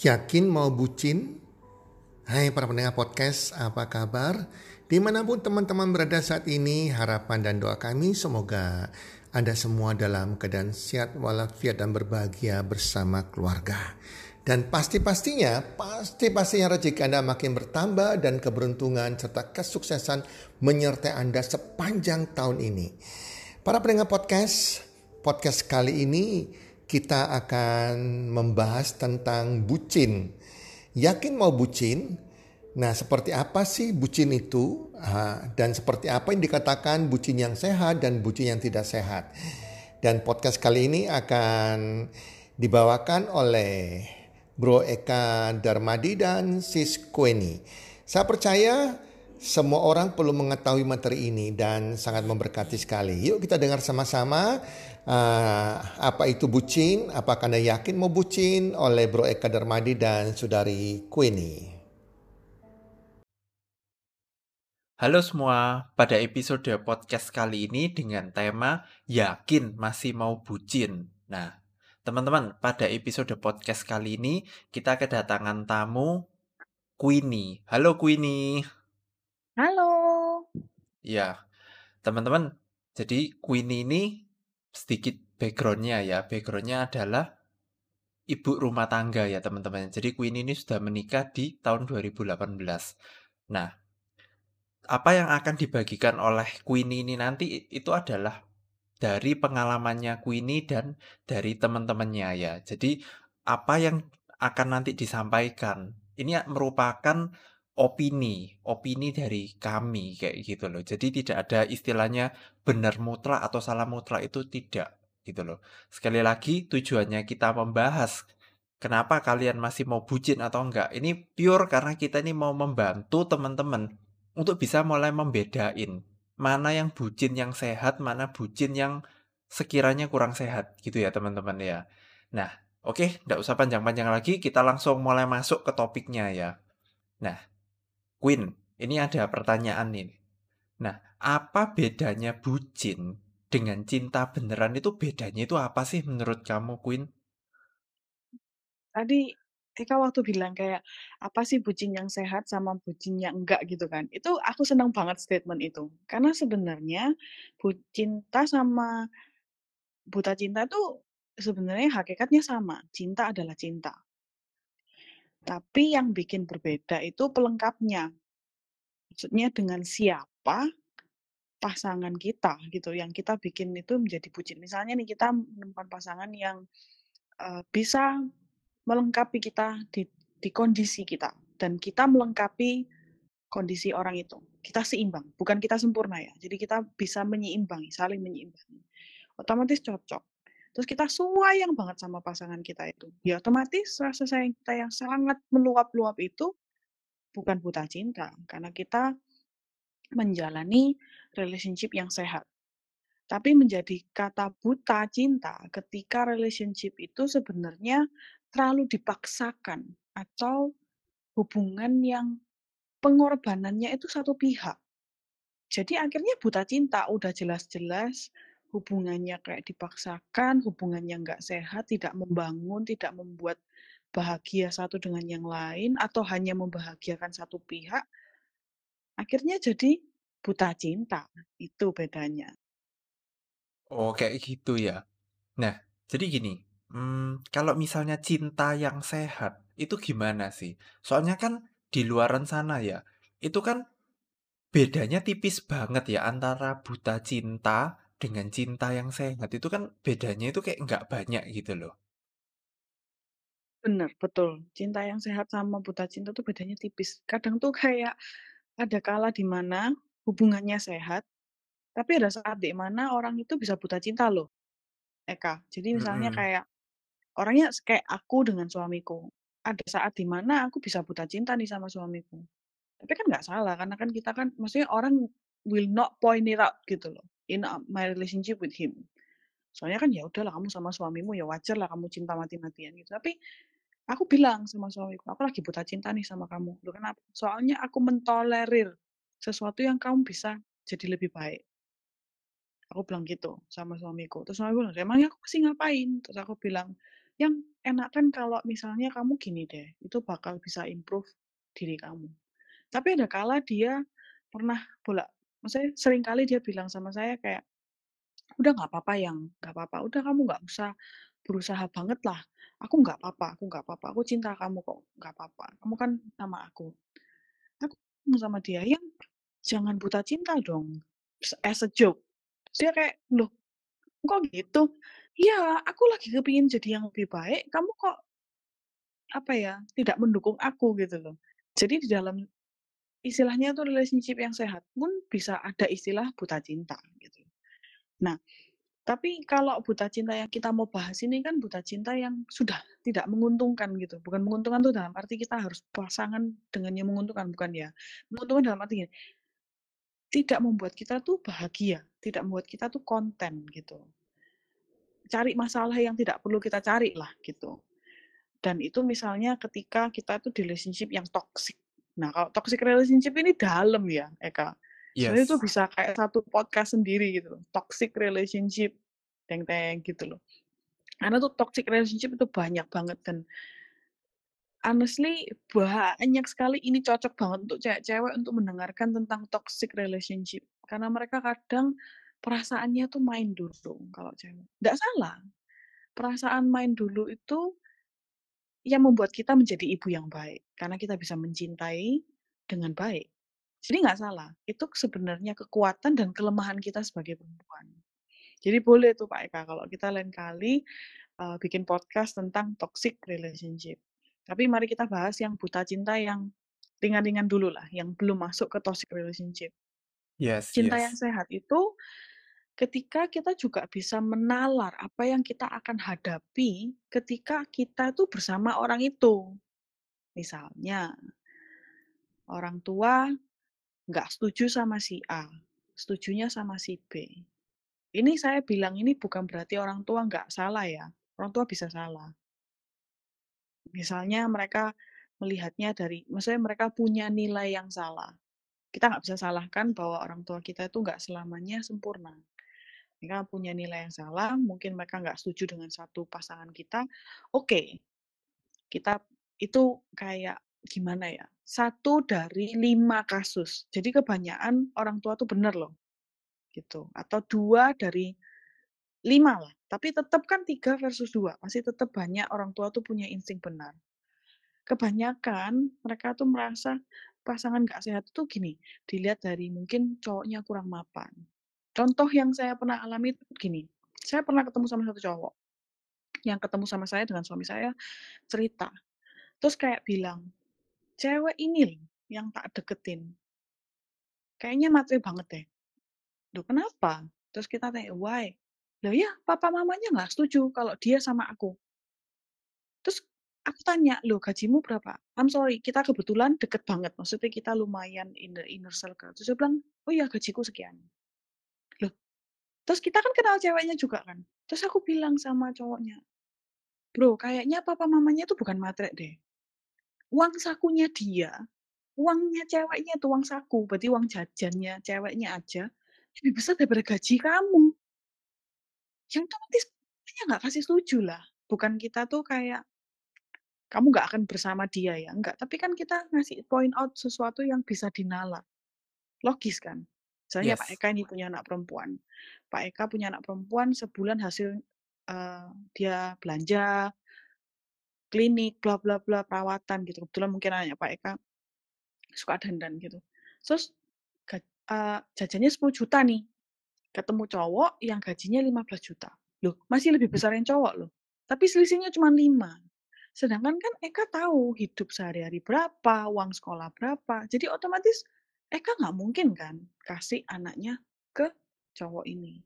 Yakin mau bucin? Hai para pendengar podcast, apa kabar? Di mana pun teman-teman berada saat ini, harapan dan doa kami semoga Anda semua dalam keadaan sehat walafiat dan berbahagia bersama keluarga. Dan pasti-pastinya, pasti-pastinya rezeki Anda makin bertambah dan keberuntungan serta kesuksesan menyertai Anda sepanjang tahun ini. Para pendengar podcast, podcast kali ini kita akan membahas tentang bucin. Yakin mau bucin? Nah, seperti apa sih bucin itu? Dan seperti apa yang dikatakan bucin yang sehat dan bucin yang tidak sehat? Dan podcast kali ini akan dibawakan oleh Bro Eka Darmadi dan Sis Kweni. Saya percaya semua orang perlu mengetahui materi ini dan sangat memberkati sekali. Yuk kita dengar sama-sama uh, apa itu bucin, apakah Anda yakin mau bucin oleh Bro Eka Darmadi dan Saudari Queenie. Halo semua, pada episode podcast kali ini dengan tema Yakin Masih Mau Bucin. Nah, teman-teman, pada episode podcast kali ini kita kedatangan tamu Queenie. Halo Queenie. Halo. Ya, teman-teman, jadi Queenie ini sedikit backgroundnya ya. Backgroundnya adalah ibu rumah tangga ya teman-teman. Jadi Queenie ini sudah menikah di tahun 2018. Nah, apa yang akan dibagikan oleh Queenie ini nanti itu adalah dari pengalamannya Queenie dan dari teman-temannya ya. Jadi apa yang akan nanti disampaikan ini merupakan opini, opini dari kami kayak gitu loh. Jadi tidak ada istilahnya benar mutlak atau salah mutlak itu tidak gitu loh. Sekali lagi tujuannya kita membahas kenapa kalian masih mau bucin atau enggak. Ini pure karena kita ini mau membantu teman-teman untuk bisa mulai membedain mana yang bucin yang sehat, mana bucin yang sekiranya kurang sehat gitu ya teman-teman ya. Nah, oke, okay, enggak usah panjang-panjang lagi, kita langsung mulai masuk ke topiknya ya. Nah, Queen, ini ada pertanyaan nih. Nah, apa bedanya bucin dengan cinta beneran itu bedanya itu apa sih menurut kamu, Queen? Tadi Eka waktu bilang kayak apa sih bucin yang sehat sama bucin yang enggak gitu kan. Itu aku senang banget statement itu. Karena sebenarnya cinta sama buta cinta tuh sebenarnya hakikatnya sama. Cinta adalah cinta. Tapi yang bikin berbeda itu pelengkapnya. Maksudnya dengan siapa pasangan kita gitu yang kita bikin itu menjadi bucin. Misalnya nih kita menemukan pasangan yang uh, bisa melengkapi kita di, di kondisi kita dan kita melengkapi kondisi orang itu. Kita seimbang, bukan kita sempurna ya. Jadi kita bisa menyeimbangi, saling menyeimbangi. Otomatis cocok terus kita sayang banget sama pasangan kita itu, ya otomatis rasa sayang kita yang sangat meluap-luap itu bukan buta cinta, karena kita menjalani relationship yang sehat. Tapi menjadi kata buta cinta ketika relationship itu sebenarnya terlalu dipaksakan atau hubungan yang pengorbanannya itu satu pihak. Jadi akhirnya buta cinta udah jelas-jelas hubungannya kayak dipaksakan, hubungannya nggak sehat, tidak membangun, tidak membuat bahagia satu dengan yang lain, atau hanya membahagiakan satu pihak, akhirnya jadi buta cinta. Itu bedanya. Oh, kayak gitu ya. Nah, jadi gini, hmm, kalau misalnya cinta yang sehat, itu gimana sih? Soalnya kan di luaran sana ya, itu kan bedanya tipis banget ya antara buta cinta dengan cinta yang sehat itu kan bedanya itu kayak nggak banyak gitu loh. Bener, betul. Cinta yang sehat sama buta cinta tuh bedanya tipis. Kadang tuh kayak ada kala di mana hubungannya sehat, tapi ada saat di mana orang itu bisa buta cinta loh, Eka. Jadi misalnya -hmm. kayak orangnya kayak aku dengan suamiku. Ada saat di mana aku bisa buta cinta nih sama suamiku. Tapi kan nggak salah karena kan kita kan maksudnya orang will not point it out gitu loh in my relationship with him. Soalnya kan ya udahlah kamu sama suamimu ya wajar lah kamu cinta mati-matian gitu. Tapi aku bilang sama suamiku, aku lagi buta cinta nih sama kamu. Loh kenapa? Soalnya aku mentolerir sesuatu yang kamu bisa jadi lebih baik. Aku bilang gitu sama suamiku. Terus suamiku bilang, emangnya aku sih ngapain? Terus aku bilang, yang enakan kalau misalnya kamu gini deh, itu bakal bisa improve diri kamu. Tapi ada kala dia pernah bolak maksudnya sering kali dia bilang sama saya kayak, "Udah nggak apa-apa yang, nggak apa-apa, udah kamu nggak usah berusaha banget lah, aku nggak apa-apa aku nggak apa-apa, aku cinta kamu kok, nggak apa-apa, kamu kan sama aku." Aku sama dia, "Yang jangan buta cinta dong, as a joke." Dia kayak, "Loh, kok gitu?" "Iya, aku lagi kepingin jadi yang lebih baik, kamu kok" "apa ya, tidak mendukung aku," gitu loh. Jadi di dalam istilahnya tuh relationship yang sehat pun bisa ada istilah buta cinta, gitu. Nah, tapi kalau buta cinta yang kita mau bahas ini kan buta cinta yang sudah tidak menguntungkan gitu, bukan menguntungkan tuh dalam arti kita harus pasangan dengan yang menguntungkan, bukan ya. Menguntungkan dalam arti tidak membuat kita tuh bahagia, tidak membuat kita tuh konten, gitu. Cari masalah yang tidak perlu kita cari lah, gitu. Dan itu misalnya ketika kita tuh di relationship yang toxic. Nah, kalau toxic relationship ini dalam ya, Eka. Sebenarnya itu Yes. bisa kayak satu podcast sendiri gitu loh, toxic relationship, teng teng gitu loh. Karena tuh toxic relationship itu banyak banget dan honestly banyak sekali ini cocok banget untuk cewek-cewek untuk mendengarkan tentang toxic relationship. Karena mereka kadang perasaannya tuh main dulu kalau cewek. Nggak salah, perasaan main dulu itu yang membuat kita menjadi ibu yang baik, karena kita bisa mencintai dengan baik. Jadi nggak salah, itu sebenarnya kekuatan dan kelemahan kita sebagai perempuan. Jadi boleh tuh Pak Eka kalau kita lain kali, eee, bikin podcast tentang toxic relationship. Tapi mari kita bahas yang buta cinta yang ringan-ringan dulu lah, yang belum masuk ke toxic relationship. Yes Cinta yang yes. sehat itu ketika kita juga bisa menalar apa yang kita akan hadapi ketika kita tuh bersama orang itu. Misalnya orang tua nggak setuju sama si A, setujunya sama si B. Ini saya bilang ini bukan berarti orang tua nggak salah ya, orang tua bisa salah. Misalnya mereka melihatnya dari maksudnya mereka punya nilai yang salah. Kita nggak bisa salahkan bahwa orang tua kita itu nggak selamanya sempurna. Mereka punya nilai yang salah, mungkin mereka nggak setuju dengan satu pasangan kita, oke. Kita itu kayak gimana ya, 1 dari 5 kasus. Jadi kebanyakan orang tua tuh bener loh, gitu. Atau 2 dari 5 lah, tapi tetep kan 3 versus 2, masih tetep banyak orang tua tuh punya insting benar. Kebanyakan mereka tuh merasa pasangan nggak sehat itu gini, dilihat dari mungkin cowoknya kurang mapan. Contoh yang saya pernah alami gini, saya pernah ketemu sama satu cowok, yang ketemu sama saya dengan suami saya, cerita. Terus kayak bilang, "Cewek ini loh yang tak deketin" "kayaknya matre banget deh." "Loh kenapa?" Terus kita tanya, "Why?" "Lah ya papa mamanya nggak setuju kalau dia sama aku." Terus aku tanya, "Loh gajimu berapa?" "I'm sorry kita kebetulan deket banget, maksudnya kita lumayan in the inner circle." Terus dia bilang, "Oh ya gajiku sekian." Terus kita kan kenal ceweknya juga kan, terus aku bilang sama cowoknya, "Bro kayaknya papa mamanya itu bukan matre deh. Uang sakunya dia, uangnya ceweknya itu uang saku, berarti uang jajannya ceweknya aja, lebih besar daripada gaji kamu." Yang otomatis papanya nggak kasih setuju lah, bukan kita tuh kayak kamu nggak akan bersama dia ya, enggak, tapi kan kita ngasih point out sesuatu yang bisa dinalar. Logis kan? Misalnya Pak Yes. Eka ini punya anak perempuan, Pak Eka punya anak perempuan sebulan hasil, eee, dia belanja klinik, bla bla bla, perawatan gitu, kebetulan mungkin anaknya Pak Eka suka dandan gitu. Terus eee, jajannya 10 juta nih, ketemu cowok yang gajinya 15 juta. Loh, masih lebih besar yang cowok loh, tapi selisihnya cuman 5. Sedangkan kan Eka tahu hidup sehari-hari berapa, uang sekolah berapa, jadi otomatis Eka nggak mungkin kan kasih anaknya ke cowok ini.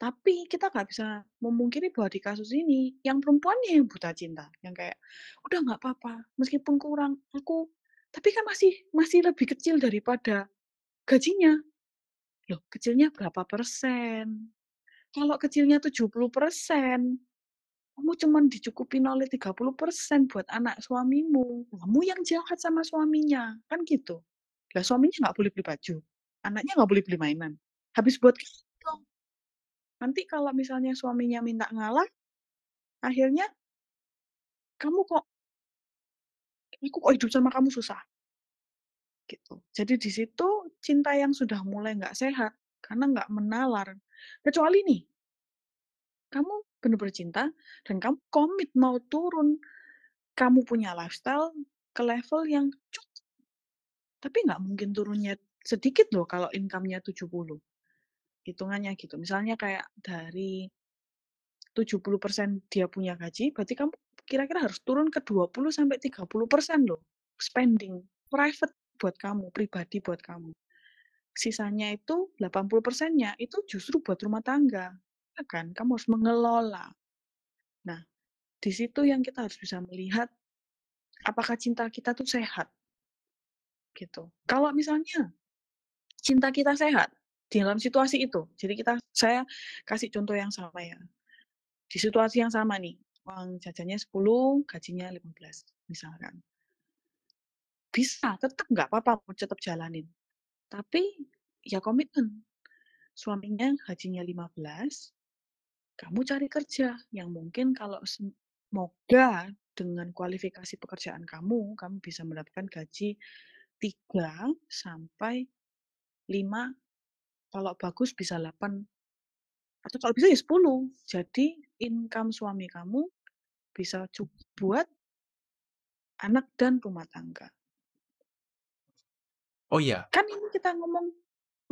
Tapi kita nggak bisa memungkiri bahwa di kasus ini yang perempuannya yang buta cinta, yang kayak, "Udah nggak papa, meskipun kurang aku tapi kan masih masih lebih kecil daripada gajinya." Loh kecilnya berapa persen? Kalau kecilnya 70%, kamu cuman dicukupin oleh 30% buat anak suamimu, kamu yang jahat sama suaminya, kan gitu. Lah suaminya nggak boleh beli baju, anaknya nggak boleh beli mainan, habis buat kamu dong. Nanti kalau misalnya suaminya minta ngalah, akhirnya Kamu kok aku kok hidup sama kamu susah. Gitu. Jadi di situ cinta yang sudah mulai nggak sehat, karena nggak menalar. Kecuali nih kamu bener-bener cinta dan kamu komit mau turun, kamu punya lifestyle ke level yang cukup. Tapi nggak mungkin turunnya sedikit loh kalau income-nya 70. Hitungannya gitu. Misalnya kayak dari 70% dia punya gaji, berarti kamu kira-kira harus turun ke 20 sampai 30% loh spending private buat kamu, pribadi buat kamu. Sisanya itu 80%-nya itu justru buat rumah tangga. Ya kan? Kamu harus mengelola. Nah, di situ yang kita harus bisa melihat apakah cinta kita tuh sehat. Gitu. Kalau misalnya cinta kita sehat di dalam situasi itu. Jadi kita saya kasih contoh yang sama ya. Di situasi yang sama nih, uang jajannya 10, gajinya 15 misalkan. Bisa, tetap nggak apa-apa tetap jalanin. Tapi ya komitmen. Suaminya gajinya 15, kamu cari kerja yang mungkin kalau semoga dengan kualifikasi pekerjaan kamu, kamu bisa mendapatkan gaji 3 sampai 5, kalau bagus bisa 8 atau kalau bisa ya 10. Jadi income suami kamu bisa cukup buat anak dan rumah tangga. Oh iya. Kan ini kita ngomong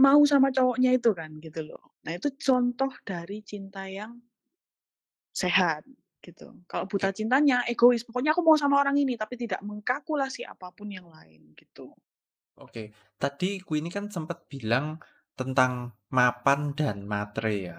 mau sama cowoknya itu kan gitu loh. Nah itu contoh dari cinta yang sehat gitu. Kalau buta Oke. cintanya egois, pokoknya aku mau sama orang ini tapi tidak mengkalkulasi apa pun yang lain gitu. Oke, tadi Queenie kan sempat bilang tentang mapan dan matre ya.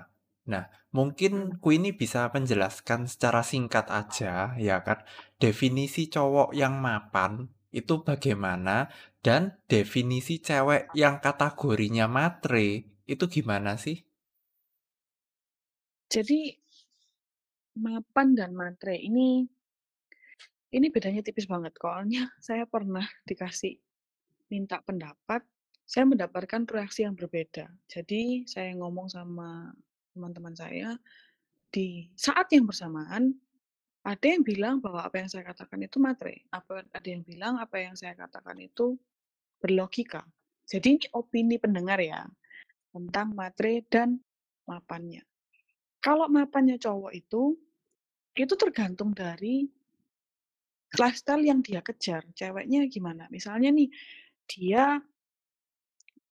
Nah, mungkin Mhm. Queenie bisa menjelaskan secara singkat aja ya kan, definisi cowok yang mapan itu bagaimana dan definisi cewek yang kategorinya matre itu gimana sih? Jadi mapan dan matre ini ini bedanya tipis banget. Soalnya saya pernah dikasih minta pendapat, saya mendapatkan reaksi yang berbeda. Jadi saya ngomong sama teman-teman saya, di saat yang bersamaan ada yang bilang bahwa apa yang saya katakan itu matre, apa ada yang bilang apa yang saya katakan itu berlogika. Jadi ini opini pendengar ya, tentang matre dan mapannya. Kalau mapannya cowok itu, itu tergantung dari lifestyle yang dia kejar, ceweknya gimana. Misalnya nih, dia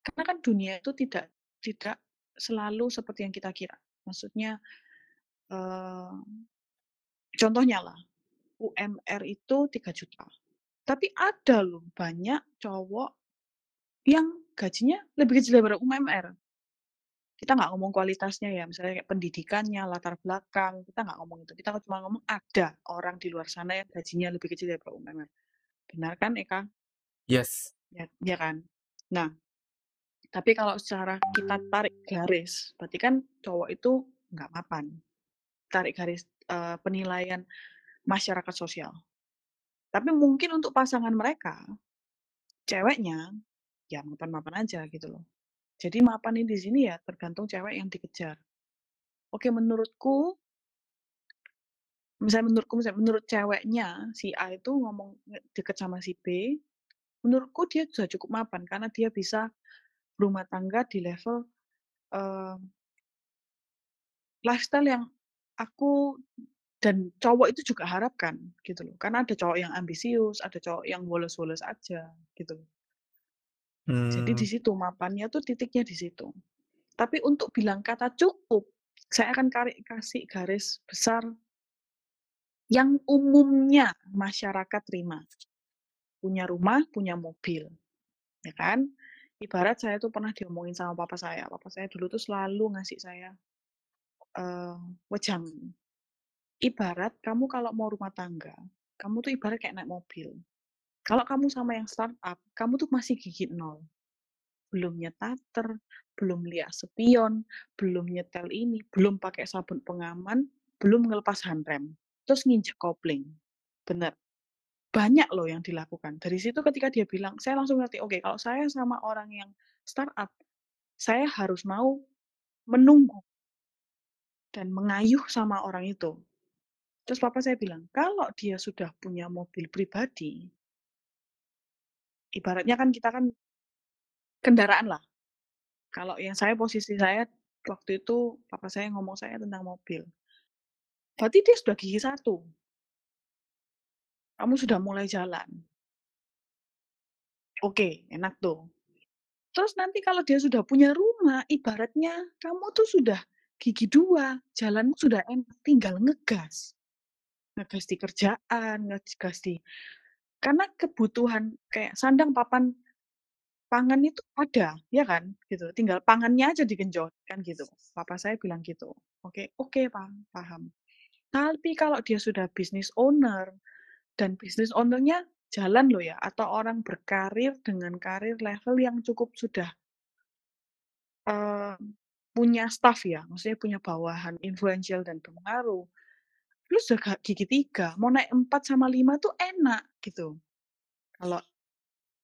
karena kan dunia itu tidak tidak selalu seperti yang kita kira. Maksudnya, eee, contohnya lah, UMR itu 3.000.000, tapi ada loh banyak cowok yang gajinya lebih kecil daripada UMR. Kita nggak ngomong kualitasnya ya, misalnya kayak pendidikannya, latar belakang, kita nggak ngomong itu. Kita cuma ngomong ada orang di luar sana yang gajinya lebih kecil daripada UMR. Benar kan, Eka? Yes. Ya ya kan? Nah, tapi kalau secara kita tarik garis, berarti kan cowok itu nggak mapan. Tarik garis, eee, penilaian masyarakat sosial. Tapi mungkin untuk pasangan mereka, ceweknya, ya mapan-mapan aja gitu loh. Jadi mapan ini di sini ya tergantung cewek yang dikejar. Oke menurutku misalnya menurutku misalnya menurut ceweknya, si A itu ngomong deket sama si B, menurutku dia sudah cukup mapan karena dia bisa berumah tangga di level, eee lifestyle yang aku dan cowok itu juga harapkan gitu loh. Karena ada cowok yang ambisius, ada cowok yang woles-woles aja gitu. Jadi di Mmm. situ mapannya tuh titiknya di situ. Tapi untuk bilang kata cukup, saya akan kari kasih garis besar yang umumnya masyarakat terima. Punya rumah, punya mobil, ya kan. Ibarat saya tuh pernah diomongin sama papa saya, papa saya dulu tuh selalu ngasih saya, eee, wejangan. Ibarat kamu kalau mau rumah tangga, kamu tuh ibarat kayak naik mobil. Kalau kamu sama yang startup, kamu tuh masih gigi nol. Belum nyetater, belum lihat spion, belum nyetel ini, belum pakai sabuk pengaman, belum ngelepas handrem, terus nginjek kopling. Bener. Banyak loh yang dilakukan. Dari situ ketika dia bilang, saya langsung ngerti, oke kalau saya sama orang yang startup, saya harus mau menunggu dan mengayuh sama orang itu. Terus papa saya bilang, "Kalau dia sudah punya mobil pribadi" ibaratnya kan kita kan kendaraan lah. Kalau yang saya posisi saya waktu itu papa saya ngomong saya tentang mobil. Berarti dia sudah gigi 1. Kamu sudah mulai jalan. Oke, enak tuh. Terus nanti kalau dia sudah punya rumah, ibaratnya kamu tuh sudah gigi 2, jalanmu sudah enak, tinggal ngegas. Ngegas di kerjaan, ngegas di karena kebutuhan kayak sandang, papan, pangan itu ada, ya kan? Gitu, tinggal pangannya aja digenjot, kan gitu. Papa saya bilang gitu. Oke oke, paham paham. Tapi kalau dia sudah business owner, dan business owner-nya jalan loh ya, atau orang berkarir dengan karir level yang cukup sudah eee, punya staff ya, maksudnya punya bawahan influential dan berpengaruh. Lu sudah gigi 3, mau naik 4 sama 5 tuh enak, gitu. Kalau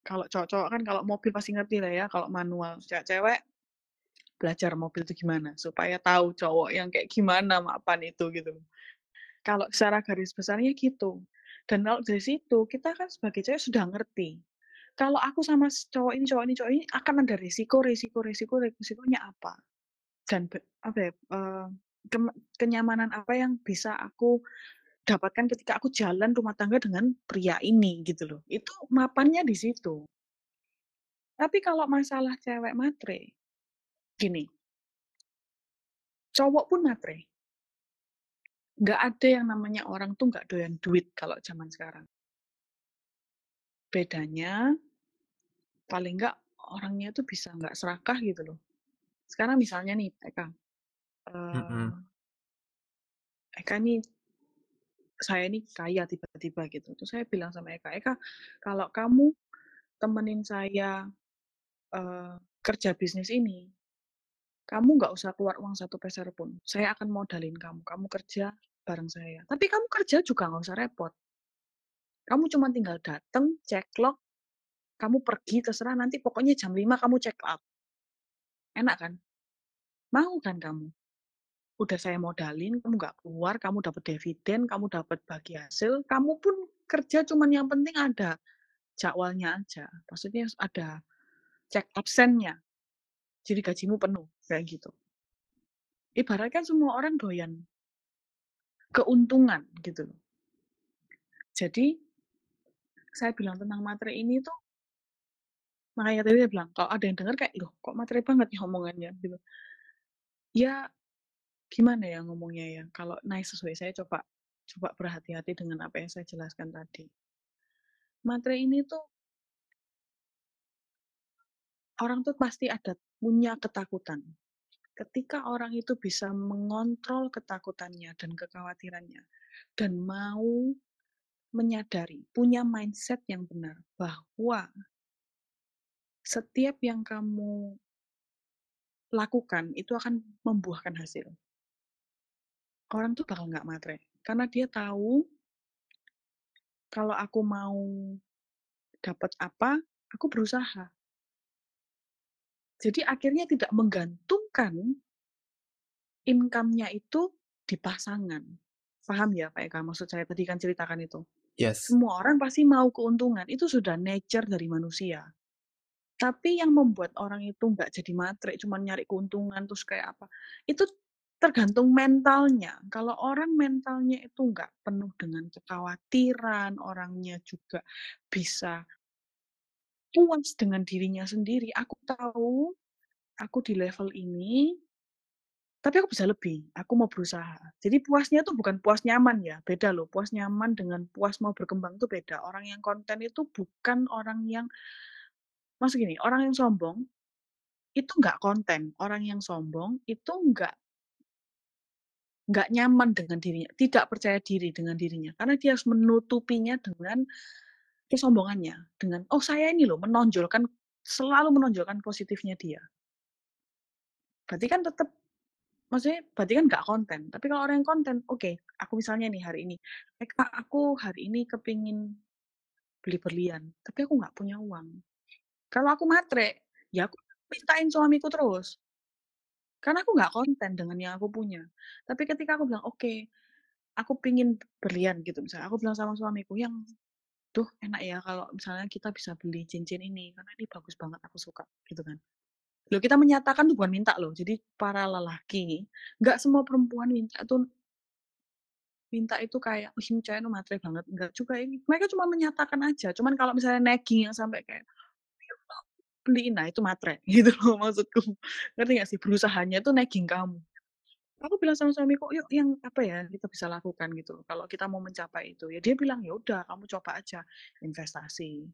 kalau cowok-cowok kan kalau mobil pasti ngerti lah ya, kalau manual. Cewek-cewek belajar mobil itu gimana, supaya tahu cowok yang kayak gimana mapan itu, gitu. Kalau secara garis besarnya gitu. Dan kalau dari situ, kita kan sebagai cewek sudah ngerti. Kalau aku sama cowok ini cowok ini cowok ini akan ada resiko resiko resiko resikonya apa. Dan apa ya, kenyamanan apa yang bisa aku dapatkan ketika aku jalan rumah tangga dengan pria ini, gitu loh. Itu mapannya di situ. Tapi kalau masalah cewek matre, gini cowok pun matre. Nggak ada yang namanya orang tuh nggak doyan duit kalau zaman sekarang. Bedanya paling nggak orangnya tuh bisa nggak serakah gitu loh. Sekarang misalnya nih Eka, Mhm. Eka nih saya ini kaya tiba-tiba gitu, terus saya bilang sama Eka, "Eka, kalau kamu temenin saya, eee, kerja bisnis ini, kamu nggak usah keluar uang satu peser pun, saya akan modalin kamu, kamu kerja bareng saya. Tapi kamu kerja juga nggak usah repot." Kamu cuma tinggal dateng, ceklok, kamu pergi terserah nanti pokoknya jam 5 kamu check out. Enak kan? Mau kan kamu? Udah saya modalin, kamu nggak keluar, kamu dapat dividen, kamu dapat bagi hasil, kamu pun kerja cuman yang penting ada jadwalnya aja. Maksudnya ada cek absennya. Jadi gajimu penuh, kayak gitu. Ibaratkan semua orang doyan keuntungan gitu loh. Jadi saya bilang tentang matre ini tuh makanya tadi saya bilang, kalau ada yang denger kayak, "Loh kok matre banget ya omongannya?" Gitu. Ya, gimana ya ngomongnya ya, kalau nice sesuai saya coba coba berhati-hati dengan apa yang saya jelaskan tadi. Matre ini tuh orang tuh pasti ada punya ketakutan. Ketika orang itu bisa mengontrol ketakutannya dan kekhawatirannya, dan mau menyadari, punya mindset yang benar bahwa setiap yang kamu lakukan itu akan membuahkan hasil. Orang tuh bakal nggak matre, karena dia tahu kalau aku mau dapat apa, aku berusaha. Jadi akhirnya tidak menggantungkan income-nya itu di pasangan. Paham ya Pak Eka maksud saya tadi kan ceritakan itu? Yes. Semua orang pasti mau keuntungan, itu sudah nature dari manusia. Tapi yang membuat orang itu nggak jadi matre, cuma nyari keuntungan terus kayak apa, itu tergantung mentalnya. Kalau orang mentalnya itu nggak penuh dengan kekhawatiran, orangnya juga bisa puas dengan dirinya sendiri, aku tahu, aku di level ini tapi aku bisa lebih, aku mau berusaha. Jadi puasnya tuh bukan puas nyaman ya, beda loh, puas nyaman dengan puas mau berkembang itu beda. Orang yang konten itu bukan orang yang maksud gini, orang yang sombong, itu nggak konten. Orang yang sombong itu nggak nggak nyaman dengan dirinya, tidak percaya diri dengan dirinya, karena dia harus menutupinya dengan kesombongannya, dengan, "Oh saya ini loh," menonjolkan selalu menonjolkan positifnya dia. Berarti kan tetep maksudnya berarti kan nggak konten. Tapi kalau orang yang konten, oke, aku misalnya nih hari ini, "Eh aku hari ini kepingin beli berlian, tapi aku nggak punya uang." Kalau aku matre, ya aku mintain suamiku terus. Karena aku nggak konten dengan yang aku punya. Tapi ketika aku bilang, "Oke, aku pingin berlian gitu misalnya, aku bilang sama suamiku, "Yang duh enak ya kalau misalnya kita bisa beli cincin ini, karena ini bagus banget, aku suka," gitu kan. Loh kita menyatakan tuh bukan minta loh, jadi para lelaki, nggak semua perempuan minta tuh minta itu kayak, "Wih ini cewek matre banget," enggak juga ini. Mereka cuma menyatakan aja, cuman kalau misalnya nagging yang sampai kayak, "Ayo dong beliin," nah itu matre, gitu loh maksudku. Ngerti nggak sih? Berusahanya tuh nagging kamu. Aku bilang sama suamiku, "Yuk yang apa ya kita bisa lakukan gitu, kalau kita mau mencapai itu." Ya dia bilang, "Ya udah kamu coba aja investasi,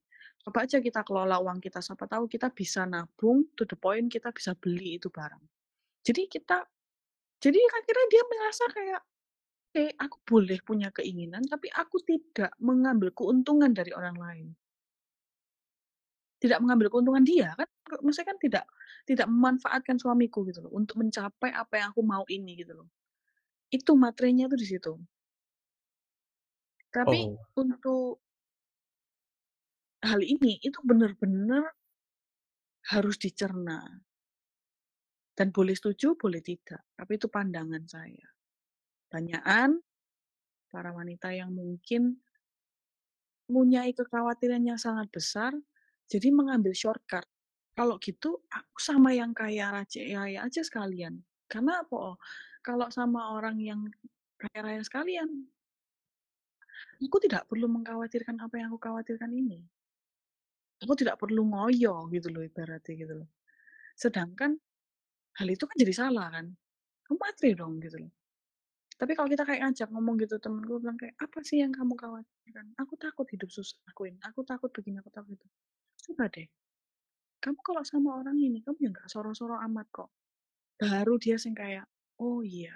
coba aja kita kelola uang kita, siapa tahu kita bisa nabung to the point kita bisa beli itu barang." Jadi kita jadi akhirnya dia merasa kayak, "Oke, aku boleh punya keinginan, tapi aku tidak mengambil keuntungan dari orang lain." Tidak mengambil keuntungan dia kan, maksudnya kan tidak tidak memanfaatkan suamiku gitu loh, untuk mencapai apa yang aku mau ini gitu loh. Itu matrenya tuh di situ. Tapi Oh. untuk hal ini, itu bener-bener harus dicerna. Dan boleh setuju, boleh tidak, tapi itu pandangan saya. Banyakan para wanita yang mungkin Mempunyai kekhawatiran yang sangat besar, jadi mengambil shortcut. Kalau gitu, aku sama yang kaya raya aja sekalian. Karena apa? Kalau sama orang yang kaya raya sekalian aku tidak perlu mengkhawatirkan apa yang aku khawatirkan ini. Aku tidak perlu ngoyo gitu loh ibaratnya gitu loh. Sedangkan hal itu kan jadi salah kan. Kamu matre dong gitu loh. Tapi kalau kita kayak ngajak ngomong gitu, temenku bilang kayak, "Apa sih yang kamu khawatirkan?" "Aku takut hidup susah," akuin. "Aku takut begini, aku takut itu." Coba deh, kamu kalau sama orang ini, kamu ya nggak soro-soro amat kok. Baru dia sing kayak, "Oh iya."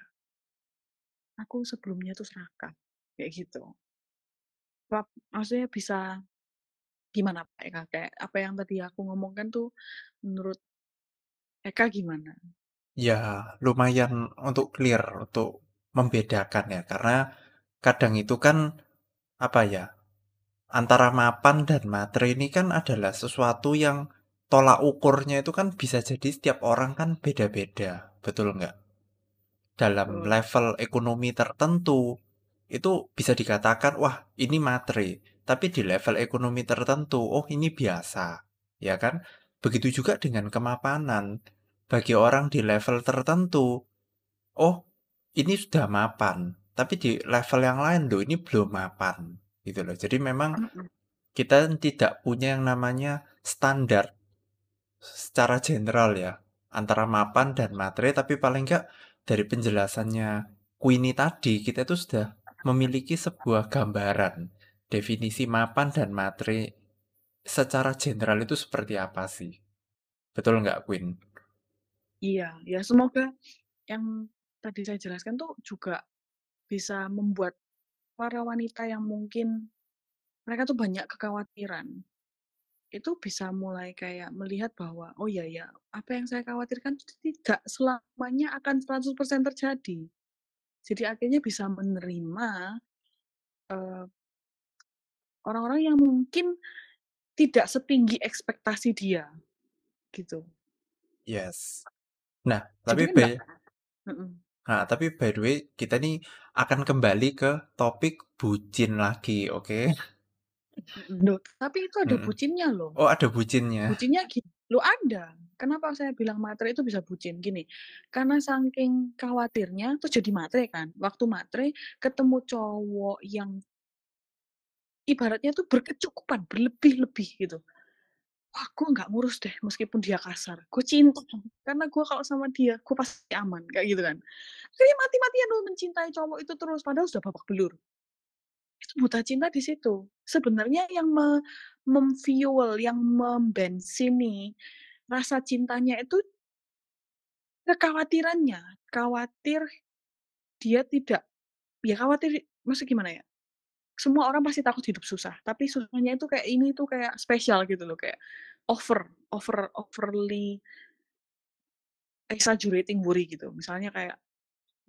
Aku sebelumnya tuh serakah, kayak gitu. Wap maksudnya bisa gimana Pak Eka, kayak apa yang tadi aku ngomongkan tuh menurut Eka gimana? Ya, lumayan untuk clear, untuk membedakan ya, karena kadang itu kan apa ya, antara mapan dan matre ini kan adalah sesuatu yang tolak ukurnya itu kan bisa jadi setiap orang kan beda-beda, betul nggak? Dalam level ekonomi tertentu, itu bisa dikatakan, wah ini matre. Tapi di level ekonomi tertentu, oh ini biasa. Ya kan? Begitu juga dengan kemapanan. Bagi orang di level tertentu, oh ini sudah mapan. Tapi di level yang lain loh, ini belum mapan. Gitu loh. Jadi memang Mhm. kita tidak punya yang namanya standar secara general ya antara mapan dan matre tapi paling enggak dari penjelasannya Queenie tadi kita itu sudah memiliki sebuah gambaran definisi mapan dan matre secara general itu seperti apa sih betul nggak Queen? Iya, ya semoga yang tadi saya jelaskan tuh juga bisa membuat para wanita yang mungkin mereka tuh banyak kekhawatiran. Itu bisa mulai kayak melihat bahwa, oh iya ya, apa yang saya khawatirkan itu tidak selamanya akan 100% terjadi. Jadi akhirnya bisa menerima orang-orang yang mungkin tidak setinggi ekspektasi dia, gitu. Yes. Nah, tapi kan. Nah, tapi by the way kita nih akan kembali ke topik bucin lagi, oke? Mhm, loh, tapi itu ada Mhm. bucinnya loh. Oh, ada bucinnya? Bucinnya gi loh ada. Kenapa saya bilang matre itu bisa bucin? Gini, karena saking khawatirnya terus jadi matre kan. Waktu matre ketemu cowok yang ibaratnya tuh berkecukupan, berlebih-lebih gitu. Gue nggak ngurus deh meskipun dia kasar. Gue cinta karena gue kalau sama dia, gue pasti aman, kayak gitu kan. Akhirnya mati-matian loh mencintai cowok itu terus, padahal sudah babak belur. Itu buta cinta di situ. Sebenarnya yang me mem-fuel, yang membensini rasa cintanya itu kekhawatirannya. Khawatir dia tidak ya khawatir maksudnya gimana ya, semua orang pasti takut hidup susah, tapi susahnya itu kayak ini tuh kayak spesial gitu loh, kayak over over overly exaggerating worry gitu. Misalnya kayak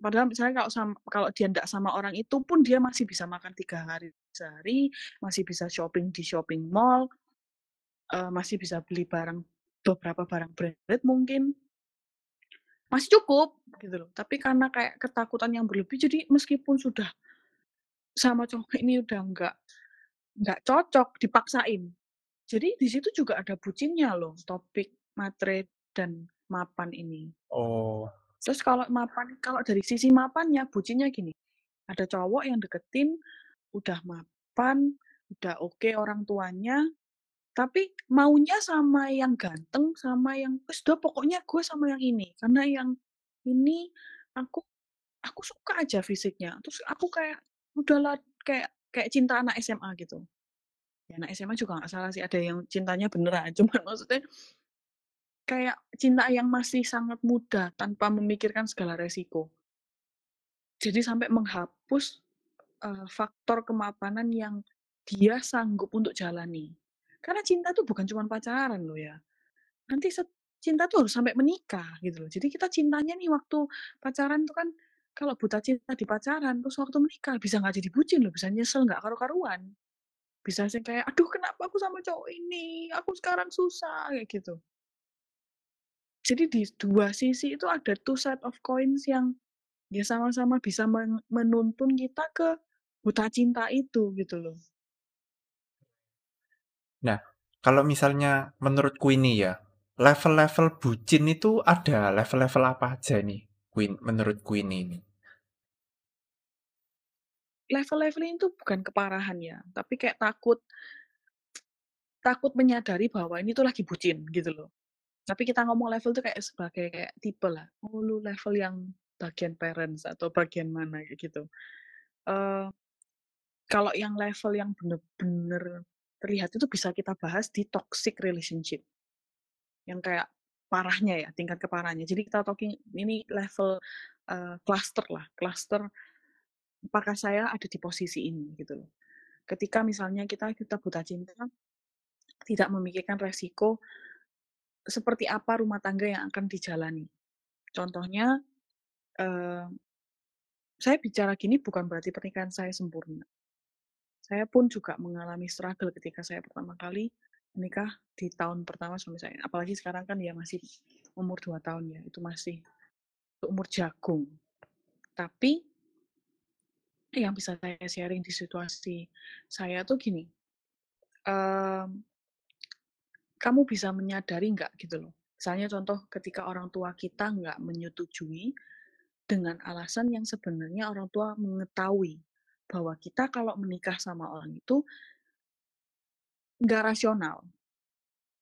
padahal misalnya kalau sam kalau dia ndak sama orang itu pun dia masih bisa makan 3 hari sehari, masih bisa shopping di shopping mall, eee, masih bisa beli barang beberapa barang branded mungkin. Masih cukup gitu loh, tapi karena kayak ketakutan yang berlebih jadi meskipun sudah sama cowok ini udah nggak nggak cocok, dipaksain. Jadi di situ juga ada bucinnya loh, topik matre dan mapan ini. Oh. Terus kalau mapan kalau dari sisi mapannya, bucinnya gini, ada cowok yang deketin, udah mapan, udah oke orang tuanya, tapi maunya sama yang ganteng, sama yang wis dah pokoknya gue sama yang ini, karena yang ini aku aku suka aja fisiknya. Terus aku kayak udahlah kayak kayak cinta anak SMA gitu. Ya anak SMA juga nggak salah sih, ada yang cintanya beneran, cuman maksudnya kayak cinta yang masih sangat muda tanpa memikirkan segala resiko. Jadi sampai menghapus, eee, faktor kemapanan yang dia sanggup untuk jalani. Karena cinta tuh bukan cuman pacaran loh ya. Nanti cinta tuh harus sampai menikah gitu loh. Jadi kita cintanya nih waktu pacaran tuh kan kalau buta cinta di pacaran, terus waktu menikah bisa nggak jadi bucin loh, bisa nyesel nggak karu-karuan. Bisa sih kayak, "Aduh kenapa aku sama cowok ini? Aku sekarang susah," kayak gitu. Jadi di dua sisi itu ada two side of coins yang ya sama-sama bisa men menuntun kita ke buta cinta itu gitu loh. Nah, kalau misalnya menurut Queenie ya, level-level bucin itu ada level-level apa aja nih, Queen menurut Queenie ini? Level-levelnya itu bukan keparahan ya, tapi kayak takut takut menyadari bahwa ini tuh lagi bucin gitu loh. Tapi kita ngomong level tuh kayak sebagai kayak tipe lah, oh lu level yang bagian parents atau bagian mana gitu. Eee, kalau yang level yang bener-bener terlihat itu bisa kita bahas di toxic relationship. Yang kayak parahnya ya, tingkat keparahannya. Jadi kita talking ini level, eee, cluster lah, cluster apakah saya ada di posisi ini gitu loh. Ketika misalnya kita kita buta cinta, tidak memikirkan resiko seperti apa rumah tangga yang akan dijalani. Contohnya, eee, saya bicara gini bukan berarti pernikahan saya sempurna. Saya pun juga mengalami struggle ketika saya pertama kali menikah di tahun pertama suami saya. Apalagi sekarang kan ya masih umur 2 tahun ya, itu masih umur jagung. Tapi yang bisa saya sharing di situasi saya tuh gini, mmm, kamu bisa menyadari nggak gitu loh, misalnya contoh ketika orang tua kita nggak menyetujui dengan alasan yang sebenarnya orang tua mengetahui bahwa kita kalau menikah sama orang itu nggak rasional.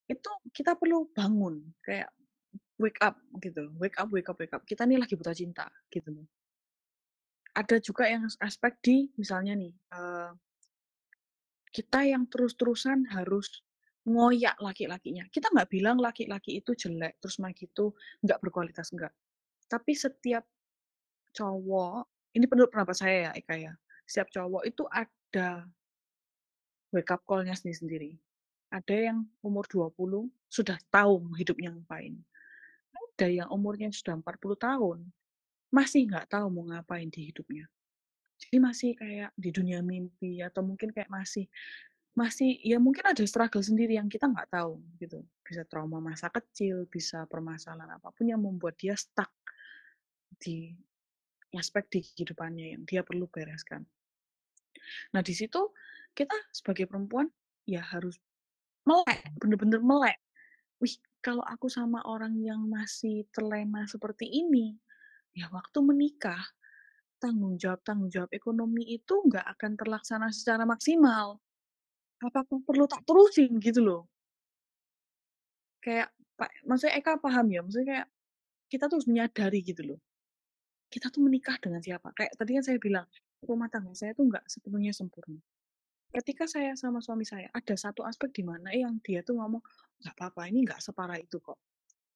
Itu kita perlu bangun, kayak wake up gitu wake up wake up wake up, kita nih lagi buta cinta gitu loh. Ada juga yang aspek di misalnya nih, eee kita yang terus-terusan harus ngoyak laki-lakinya. Kita nggak bilang laki-laki itu jelek, terus mah gitu nggak berkualitas, enggak. Tapi setiap cowok, ini menurut pendapat saya ya, Eka ya, setiap cowok itu ada wake up call-nya sendiri-sendiri. Ada yang umur 20 sudah tahu hidupnya ngapain. Ada yang umurnya sudah 40 tahun, masih nggak tahu mau ngapain di hidupnya. Jadi masih kayak di dunia mimpi atau mungkin kayak masih masih ya mungkin ada struggle sendiri yang kita nggak tahu gitu. Bisa trauma masa kecil, bisa permasalahan apa pun yang membuat dia stuck di aspek di kehidupannya yang dia perlu bereskan. Nah, di situ kita sebagai perempuan ya harus melek, bener-bener melek. Wih, kalau aku sama orang yang masih terlena seperti ini, ya waktu menikah, tanggung jawab-tanggung jawab ekonomi itu nggak akan terlaksana secara maksimal. Apakah perlu tak terusin gitu loh. Kayak Pak maksudnya Eka paham ya, maksudnya kayak kita tuh harus menyadari gitu loh. Kita tuh menikah dengan siapa? Kayak tadi kan saya bilang, rumah tangga saya tuh nggak sepenuhnya sempurna. Ketika saya sama suami saya, ada satu aspek di mana yang dia tuh ngomong, "Nggak apa-apa, ini nggak separah itu kok."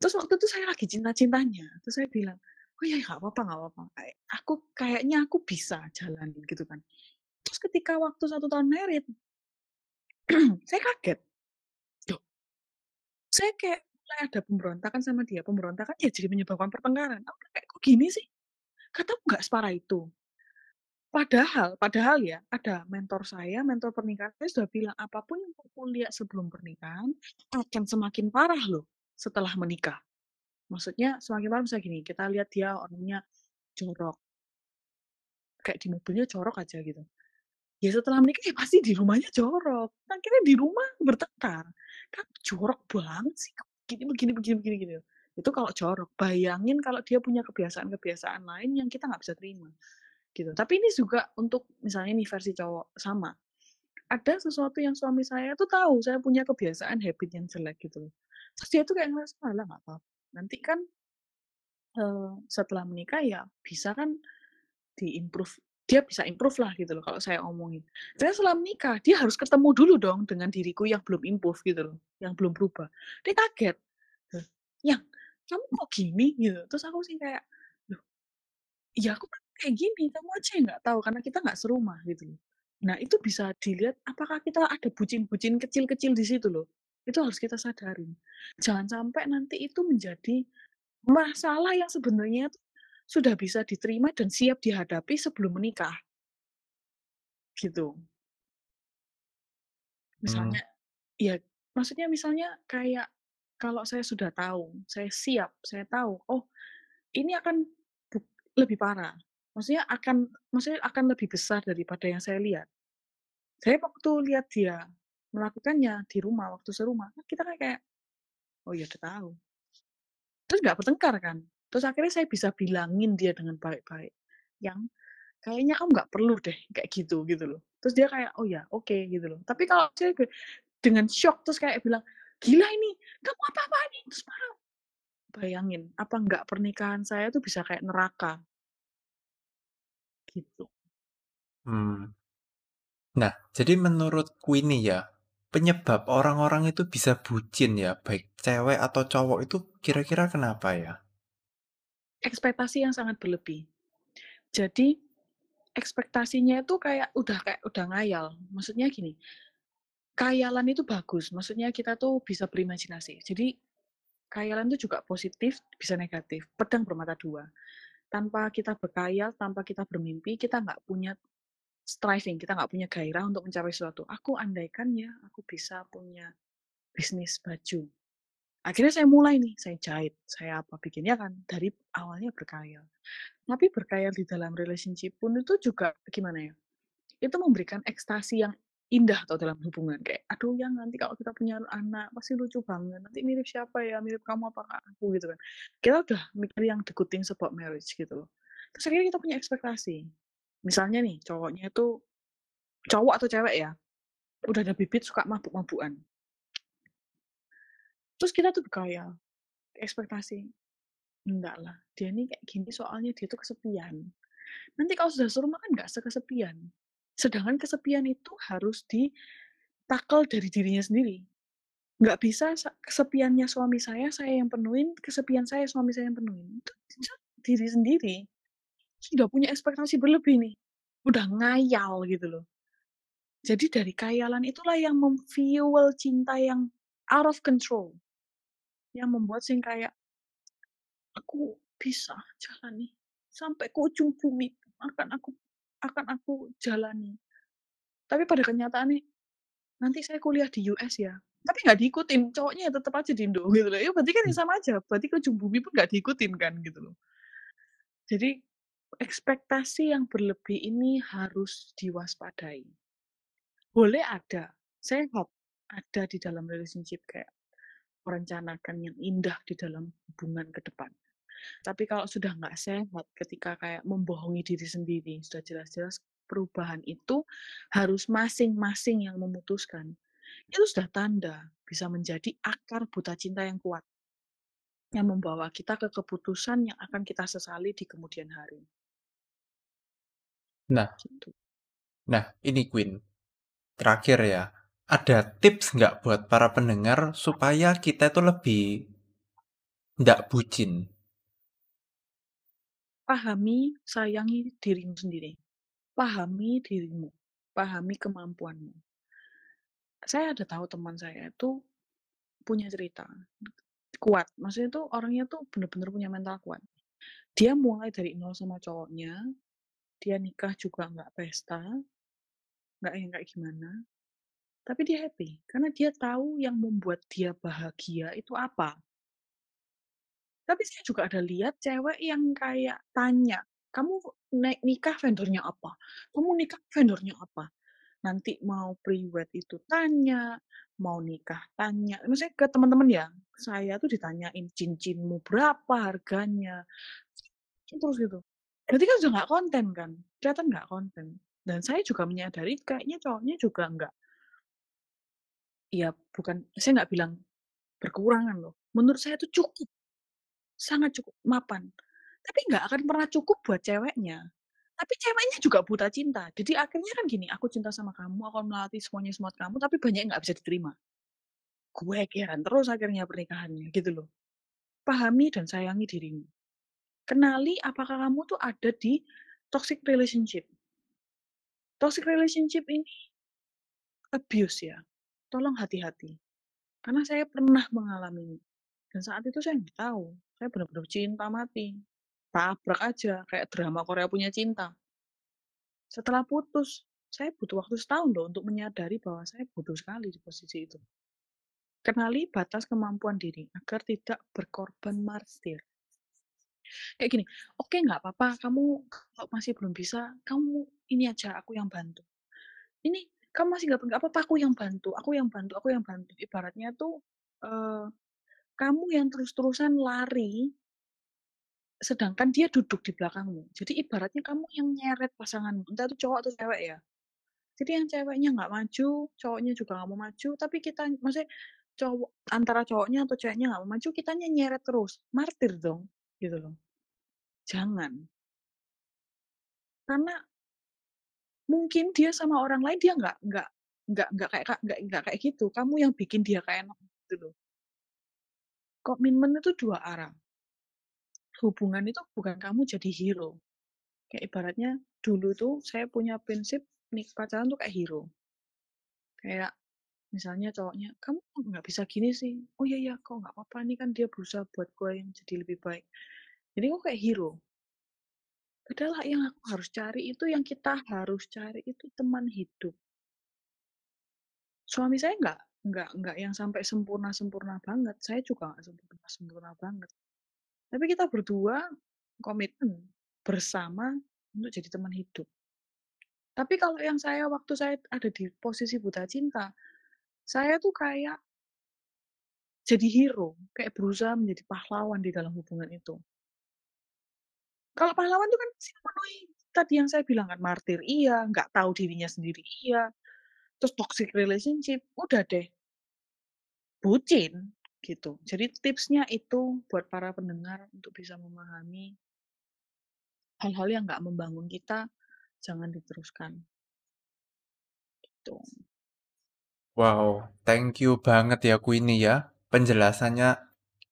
Terus waktu itu saya lagi cinta-cintanya, terus saya bilang, "Oh ya nggak apa-apa nggak apa-apa, aku kayaknya aku bisa jalanin," gitu kan. Terus ketika waktu 1 tahun married saya kaget. Loh, saya kayak mulai ada pemberontakan sama dia, pemberontakan ya jadi menyebabkan pertengkaran. Aku kayak, "Kok gini sih? Katamu nggak separah itu." Padahal padahal ya, ada mentor saya, mentor pernikahan saya sudah bilang, "Apa pun yang kamu lihat sebelum pernikahan, akan semakin parah loh setelah menikah." Maksudnya semakin parah misalnya gini, kita lihat dia orangnya jorok. Kayak di mobilnya jorok aja gitu. Ya setelah menikah ya pasti di rumahnya jorok. Akhirnya di rumah bertengkar. "Kamu jorok banget sih, kamu begini begini begini begini," gitu. Itu kalau jorok. Bayangin kalau dia punya kebiasaan-kebiasaan lain yang kita nggak bisa terima, gitu. Tapi ini juga untuk misalnya nih versi cowok, sama. Ada sesuatu yang suami saya tuh tahu saya punya kebiasaan habit yang jelek gitu. Terus dia tuh kayak ngerasa, "Alah nggak apa-apa, nanti kan" eee, setelah menikah ya bisa kan di-improve dia bisa improve lah gitu loh kalau saya omongin. Ternyata setelah menikah, dia harus ketemu dulu dong dengan diriku yang belum improve gitu loh, yang belum berubah. Dia kaget, "Loh, yang kamu kok gini?" Gitu. Terus aku sih kayak, "Loh, ya aku kan kayak gini, kamu aja nggak tahu karena kita nggak serumah," gitu loh. Nah, itu bisa dilihat apakah kita ada bucin-bucin kecil-kecil di situ loh. Itu harus kita sadarin. Jangan sampai nanti itu menjadi masalah yang sebenarnya sudah bisa diterima dan siap dihadapi sebelum menikah. Gitu. Mmm. Misalnya ya maksudnya misalnya kayak kalau saya sudah tahu, saya siap, saya tahu, oh ini akan lebih parah. Maksudnya akan maksudnya akan lebih besar daripada yang saya lihat. Saya waktu lihat dia melakukannya di rumah, waktu serumah, kan kita kan kayak, "Oh ya udah tahu." Terus nggak bertengkar kan. Terus akhirnya saya bisa bilangin dia dengan baik-baik, "Yang, kayaknya kamu nggak perlu deh kayak gitu," gitu loh. Terus dia kayak, "Oh ya, oke," gitu loh. Tapi kalau saya dengan syok terus kayak bilang, "Gila ini, kamu apa-apaan ini?" Terus marah. Bayangin, apa nggak pernikahan saya tuh bisa kayak neraka. Gitu. Mmm. Nah, jadi menurutku ini ya, penyebab orang-orang itu bisa bucin ya, baik cewek atau cowok itu kira-kira kenapa ya? Ekspektasi yang sangat berlebih. Jadi, ekspektasinya itu kayak udah kayak udah ngayal. Maksudnya gini, khayalan itu bagus, maksudnya kita tuh bisa berimajinasi. Jadi, khayalan itu juga positif, bisa negatif, pedang bermata dua. Tanpa kita berkhayal, tanpa kita bermimpi, kita nggak punya striving, kita nggak punya gairah untuk mencapai sesuatu. Aku andaikan ya, aku bisa punya bisnis baju. Akhirnya saya mulai nih, saya jahit, saya apa, bikin, ya kan, dari awalnya berkhayal. Tapi berkhayal di dalam relationship pun itu juga gimana ya, itu memberikan ekstasi yang indah tau dalam hubungan. Kayak, "Aduh yang nanti kalau kita punya anak pasti lucu banget, nanti mirip siapa ya, mirip kamu apakah aku?" Gitu kan. Kita udah mikir yang the good things about marriage gitu loh. Terus akhirnya kita punya ekspektasi. Misalnya nih, cowoknya itu cowok atau cewek ya, udah ada bibit suka mabuk-mabukan. Terus kita tuh berkhayal, ekspektasi, "Enggak lah, dia ini kayak gini soalnya dia tuh kesepian." Nanti kalau sudah serumah kan nggak sekesepian. Sedangkan kesepian itu harus di-tackle dari dirinya sendiri. Nggak bisa sa kesepiannya suami saya, saya yang penuhin, kesepian saya, suami saya yang penuhin. Itu diri sendiri. Sudah punya ekspektasi berlebih nih, udah ngayal gitu loh. Jadi dari khayalan itulah yang mem-fuel cinta yang out of control. Yang membuat sing kayak "Aku bisa jalani, sampai ke ujung bumi akan aku akan aku jalani." Tapi pada kenyataannya, "Nanti saya kuliah di US ya." Tapi nggak diikutin, cowoknya ya tetep aja di Indo gitu loh. Ya berarti kan ya Mmm. sama aja, berarti ke ujung bumi pun nggak diikutin kan, gitu loh. Jadi, ekspektasi yang berlebih ini harus diwaspadai. Boleh ada, sehat, ada di dalam relationship kayak merencanakan yang indah di dalam hubungan ke depan. Tapi kalau sudah nggak sehat, ketika kayak membohongi diri sendiri, sudah jelas-jelas perubahan itu harus masing-masing yang memutuskan. Itu sudah tanda bisa menjadi akar buta cinta yang kuat. Yang membawa kita ke keputusan yang akan kita sesali di kemudian hari. Nah Gitu. nah ini Queen, terakhir ya, ada tips nggak buat para pendengar supaya kita itu lebih nggak bucin? Pahami, sayangi dirimu sendiri. Pahami dirimu, pahami kemampuanmu. Saya ada tahu teman saya itu punya cerita, kuat, maksudnya tuh orangnya tuh bener-bener punya mental kuat. Dia mulai dari nol sama cowoknya, dia nikah juga nggak pesta, nggak yang kayak gimana, tapi dia happy karena dia tahu yang membuat dia bahagia itu apa. Tapi saya juga ada lihat cewek yang kayak tanya, "Kamu naik nikah vendornya apa? Kamu nikah vendornya apa?" nanti mau priwet itu tanya, mau nikah tanya. Maksudnya ke teman-teman ya, saya tuh ditanyain cincinmu berapa harganya. Terus gitu. Berarti kan udah nggak konten kan? Kelihatan nggak konten. Dan saya juga menyadari kayaknya cowoknya juga nggak ya bukan saya nggak bilang berkurangan loh. Menurut saya itu cukup. Sangat cukup, mapan. Tapi nggak akan pernah cukup buat ceweknya. Tapi ceweknya juga buta cinta. Jadi akhirnya kan gini, aku cinta sama kamu, aku melatih semuanya semua kamu, tapi banyak nggak bisa diterima. Gue heran terus akhirnya pernikahannya, gitu loh. Pahami dan sayangi dirimu. Kenali apakah kamu tuh ada di toxic relationship. Toxic relationship ini abuse ya. Tolong hati-hati. Karena saya pernah mengalaminya. Dan saat itu saya nggak tahu. Saya benar-benar cinta mati. Tabrak aja, kayak drama Korea punya cinta. Setelah putus, saya butuh waktu setahun loh untuk menyadari bahwa saya butuh sekali di posisi itu. Kenali batas kemampuan diri agar tidak berkorban martir. Kayak gini, oke nggak apa-apa, kamu kalau masih belum bisa, kamu ini aja, aku yang bantu. Ini kamu masih nggak apa-apa, aku yang bantu, aku yang bantu, aku yang bantu. Ibaratnya tuh uh, kamu yang terus-terusan lari sedangkan dia duduk di belakangmu. Jadi ibaratnya kamu yang nyeret pasanganmu, entah itu cowok atau cewek ya. Jadi yang ceweknya nggak maju, cowoknya juga nggak mau maju, tapi kita maksudnya cowok antara cowoknya atau ceweknya nggak mau maju, kitanya nyeret terus, martir dong, gitu loh. Jangan. Karena mungkin dia sama orang lain dia nggak nggak nggak nggak kayak nggak nggak kayak gitu. Kamu yang bikin dia kayak enak gitu loh. Komitmen itu dua arah hubungan itu bukan kamu jadi hero. Kayak ibaratnya dulu tuh saya punya prinsip nih pacaran tuh kayak hero. Kayak misalnya cowoknya, kamu nggak bisa gini sih. Oh iya iya, kok nggak apa-apa nih kan dia berusaha buat gue yang jadi lebih baik. Jadi kok kayak hero. Padahal yang aku harus cari itu yang kita harus cari itu teman hidup. Suami saya nggak nggak nggak yang sampai sempurna sempurna banget. Saya juga nggak sempurna sempurna banget. Tapi kita berdua komitmen bersama untuk jadi teman hidup. Tapi kalau yang saya waktu saya ada di posisi buta cinta, saya tuh kayak jadi hero, kayak berusaha menjadi pahlawan di dalam hubungan itu. Kalau pahlawan itu kan memenuhi tadi yang saya bilang kan martir iya, nggak tahu dirinya sendiri iya, terus toxic relationship, udah deh. Bucin, gitu. Jadi tipsnya itu buat para pendengar untuk bisa memahami hal-hal yang nggak membangun kita, jangan diteruskan. Gitu. Wow, thank you banget ya Queenie ya. Penjelasannya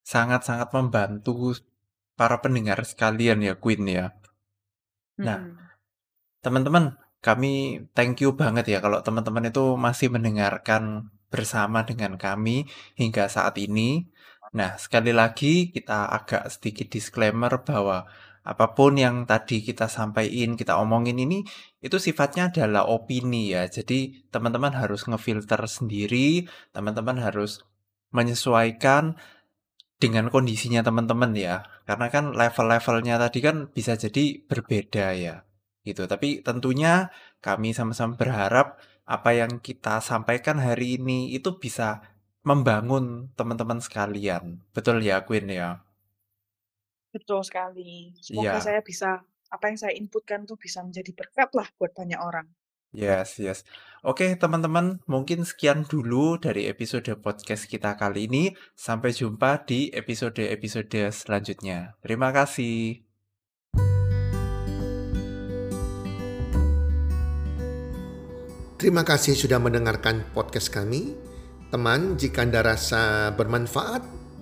sangat-sangat membantu para pendengar sekalian ya Queen ya. Nah, teman-teman, kami thank you banget ya kalau teman-teman itu masih mendengarkan bersama dengan kami hingga saat ini. Nah, sekali lagi kita agak sedikit disclaimer bahwa apa pun yang tadi kita sampaikan, kita omongin ini itu sifatnya adalah opini ya. Jadi teman-teman harus ngefilter sendiri, teman-teman harus menyesuaikan dengan kondisinya teman-teman ya. Karena kan level-levelnya tadi kan bisa jadi berbeda ya. Gitu. Tapi tentunya kami sama-sama berharap apa yang kita sampaikan hari ini itu bisa membangun teman-teman sekalian. Betul ya, Queen ya? Betul sekali. Semoga ya. saya bisa apa yang saya inputkan tuh bisa menjadi berkat lah buat banyak orang. Yes, yes. Oke, teman-teman, mungkin sekian dulu dari episode podcast kita kali ini. Sampai jumpa di episode-episode selanjutnya. Terima kasih. Terima kasih sudah mendengarkan podcast kami. Teman, jika Anda rasa bermanfaat